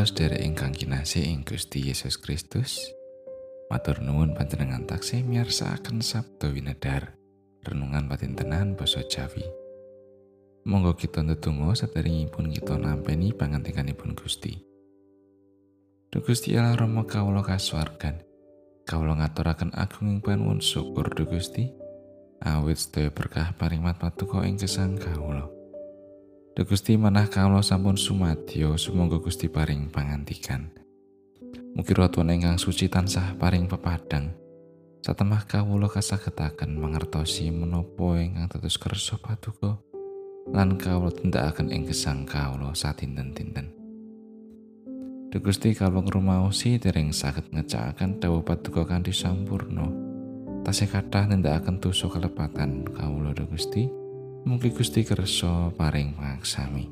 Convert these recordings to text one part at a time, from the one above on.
Para sedherek ingkang kinasih ing Gusti Yesus Kristus, matur nuwun panjenengan taksih miyarsakaken Sabda Winedhar, renungan patintenan basa Jawi. Monggo kita ndedonga saderengipun kita nampi pangantikanipun Gusti. Duh Gusti Allah Rama kawula kasuwargan. Kawula ngaturaken agunging panuwun syukur Duh Gusti. Awit sedaya berkah paring mat ing gesang kawula. Gusti manah kawula sampun sumadyo sumangga Gusti paring pangantikan. Mugi ratuan ingkang suci tansah paring pepadang. Satemah kawula kasagetaken mangertosi menapa ingkang dados kersa paduka lan kawula tindakaken ing gesang kawula satinten-tinten. Duh Gusti kawula ngrumaosi dereng saged ngecakaken dawuh paduka kanthi sampurna. Tasih kathah nindakaken dosa kelepatan kawula Duh Gusti. Mugi Gusti kersa paring pangsami.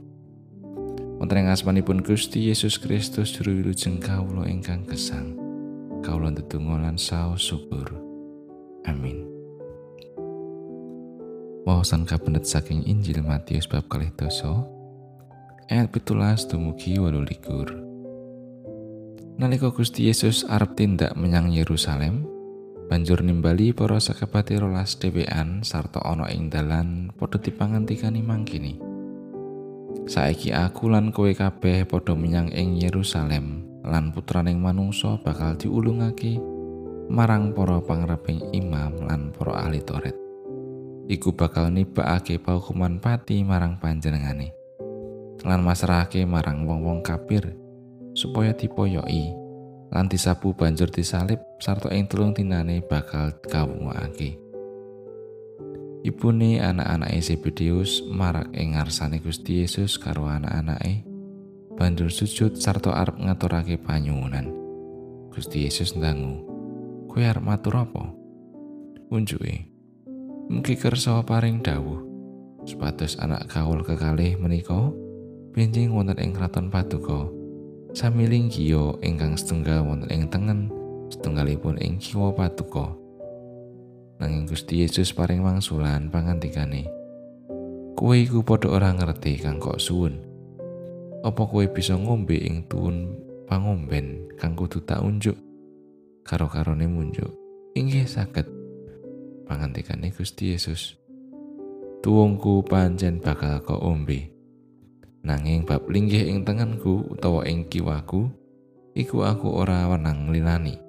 Wonten ing asmanipun Gusti Yesus Kristus juru wilujeng kawula ingkang gesang. Kawula ndedonga lan saos syukur. Amin. Wawasan kabenet saking Injil Matius bab kalih doso ayat pitulas dumugi walu likur. Nalika Gusti Yesus arep tindak menyang Yerusalem, banjur nimbali para sakabate rolas dhewean sarta ana ing dalan padha dipangantikani mangkini. Saiki aku lan kowe kabeh padha menyang ing Yerusalem lan putraning manungsa bakal diulungake marang para pangreping imam lan para ahli Taurat. Iku bakal nibakake paukuman pati marang panjenengane lan masrahake marang wong-wong kafir supaya dipoyoki lan disapu banjur disalib sarta ing telung dinane bakal kawungake. Ibune anak-anake Zebedeus marak ing ngarsane Gusti Yesus karo anak-anake banjur sujud sarta arep ngaturake panyuwunan. Gusti Yesus ndangu, "Kowe arep matur apa?" Unjuke, "Mugi kersa paring dawuh supados anak kaul kekalih menika benjing wonten ing kraton Paduka." Samiling kiyo ingkang setunggal wonten ing tengen setunggalipun ing kiwa patuko. Nanging Gusti Yesus paring wangsulan pangantikane kowe iku padha ora ngerti kang kok suwun? Apa kowe bisa ngombe ing tuwun pangomben kang kudu tak unjuk? Karo-karone munjuk inggih saged pangantikane Gusti Yesus. Tuwungku pancen bakal kok ombe nanging bab linggih ing tanganku utawa ing kiwaku iku aku ora wenang lilani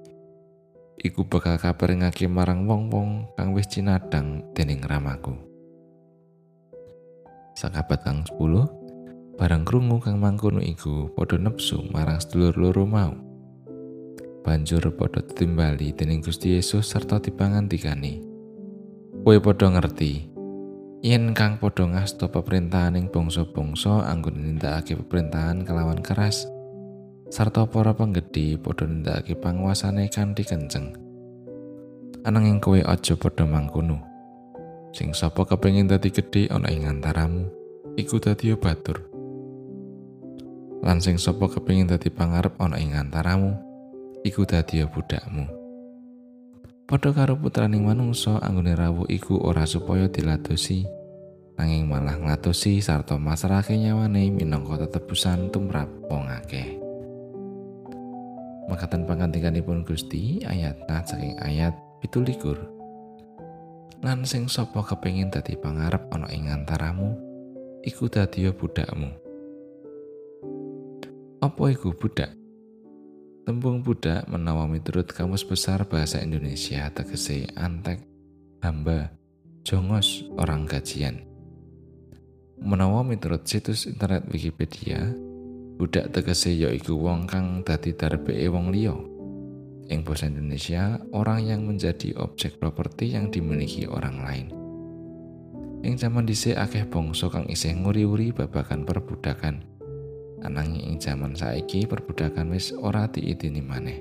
iku bakal kabaringake marang wong-wong kang wis cinadang dening ramaku. Sakabat kang 10 barang krungu kang mangkono iku padha nepsu marang sedulur loro mau. Banjur padha timbali dening Gusti Yesus serta dipangantikani. Kowe padha ngerti yen kang padha ngasta pemerintahan ing bangsa-bangsa anggon nindakake pemerintahan kelawan keras. Sarta para penggede padha nindakake panguasane kanthi kenceng. Ananging kowe aja padha mangkono. Sing sapa kepengin dadi gedhe ana ing antaramu iku dadi batur lan sing sapa kepengin dadi pangarep ana ing antaramu iku dadi budakmu Padha karo putraning manungsa anggone rawuh iku ora supaya diladosi nanging malah ngladosi sarta masrahke nyawane minangka tetebusan tumrap wong akeh. Makaten pangantikanipun Gusti ayat saking ayat 17. Lan sing sapa kepengin dadi pangarep ana ing antaramu iku dadi budakmu. Apa iku budak? Tembung budak menawa miturut Kamus Besar Bahasa Indonesia tegese antek, hamba, jongos, orang gajian. Menawa miturut situs internet Wikipedia, budak tegese yaiku wong kang dadi darbeke wong liya. Ing basa Indonesia, orang yang menjadi objek properti yang dimiliki orang lain. Ing zaman dhisik akeh bangsa kang isih nguri-uri babagan perbudakan. Ananging ing jaman saiki perbudakan wis ora diidini maneh.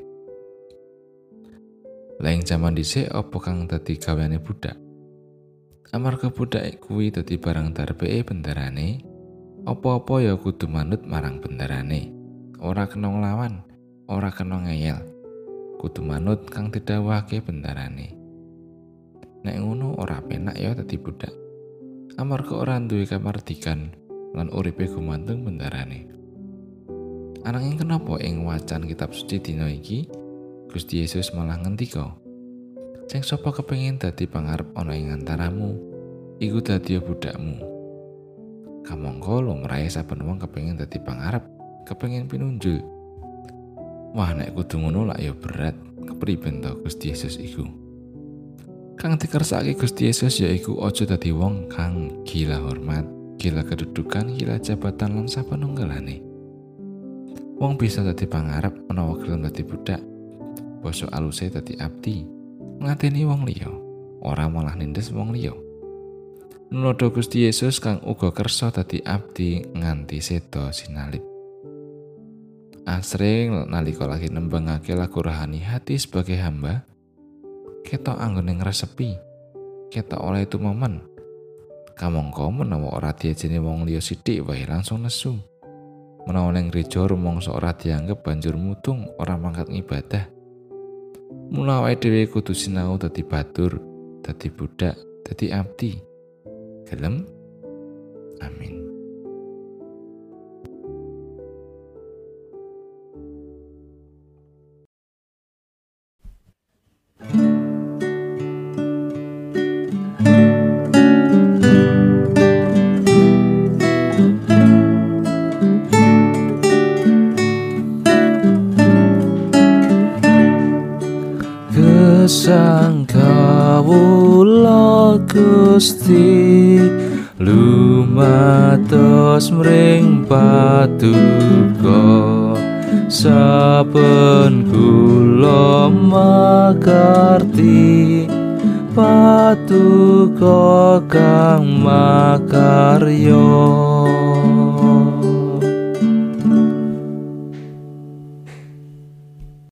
Lain jaman dhisik apa kang dadi gaweane budak? Amarga budak kuwi dadi barang darbeke bendarane, apa-apa ya kudu manut marang bendarane. Ora kena nglawan, ora kena ngeyel. Kudu manut kang didhawuhake bendarane. Nek ngono ora penak ya dadi budak. Amarga ora duwe kamardikan lan uripe gumantung bendarane. Ananging kenapa ing wacan kitab suci dina iki Gusti Yesus malah ngendika Sing sapa kepengin dadi pangarep ana ing antaramu iku dadi budakmu. Kamangka lumrahe saben wong kepengin dadi pangarep kepengin pinunjul. Wah nek kudu ngono lak ya berat kepriben to Gusti Yesus iku. Kang dikersake Gusti Yesus yaiku aja dadi wong kang gila hormat, gila kedudukan, gila jabatan lan sapanunggalane. Wong bisa dadi pangarep menawa gelem dadi budak. Basa aluse dadi abdi. Ngateni wong liya, ora malah nindes wong liya. Nulodo Gusti Yesus kang uga kersa dadi abdi nganti sedo sinalip. Asring nalika lagi nembangake lagu rohani hati sebagai hamba, ketok anggone ngresepi, ketok oleh itu momen. Kamangka menawa ora diajeni wong liya sithik wae langsung nesu. Menawa ning gereja rumangsa ora dianggep banjur mutung ora mangkat ngibadah. Mula awake dhewe kudu sinau dadi batur dadi budak dadi abdi. Gelem? Amin kawula Gusti lumatos mring patuko. Saben kula makarti patuko kang makaryo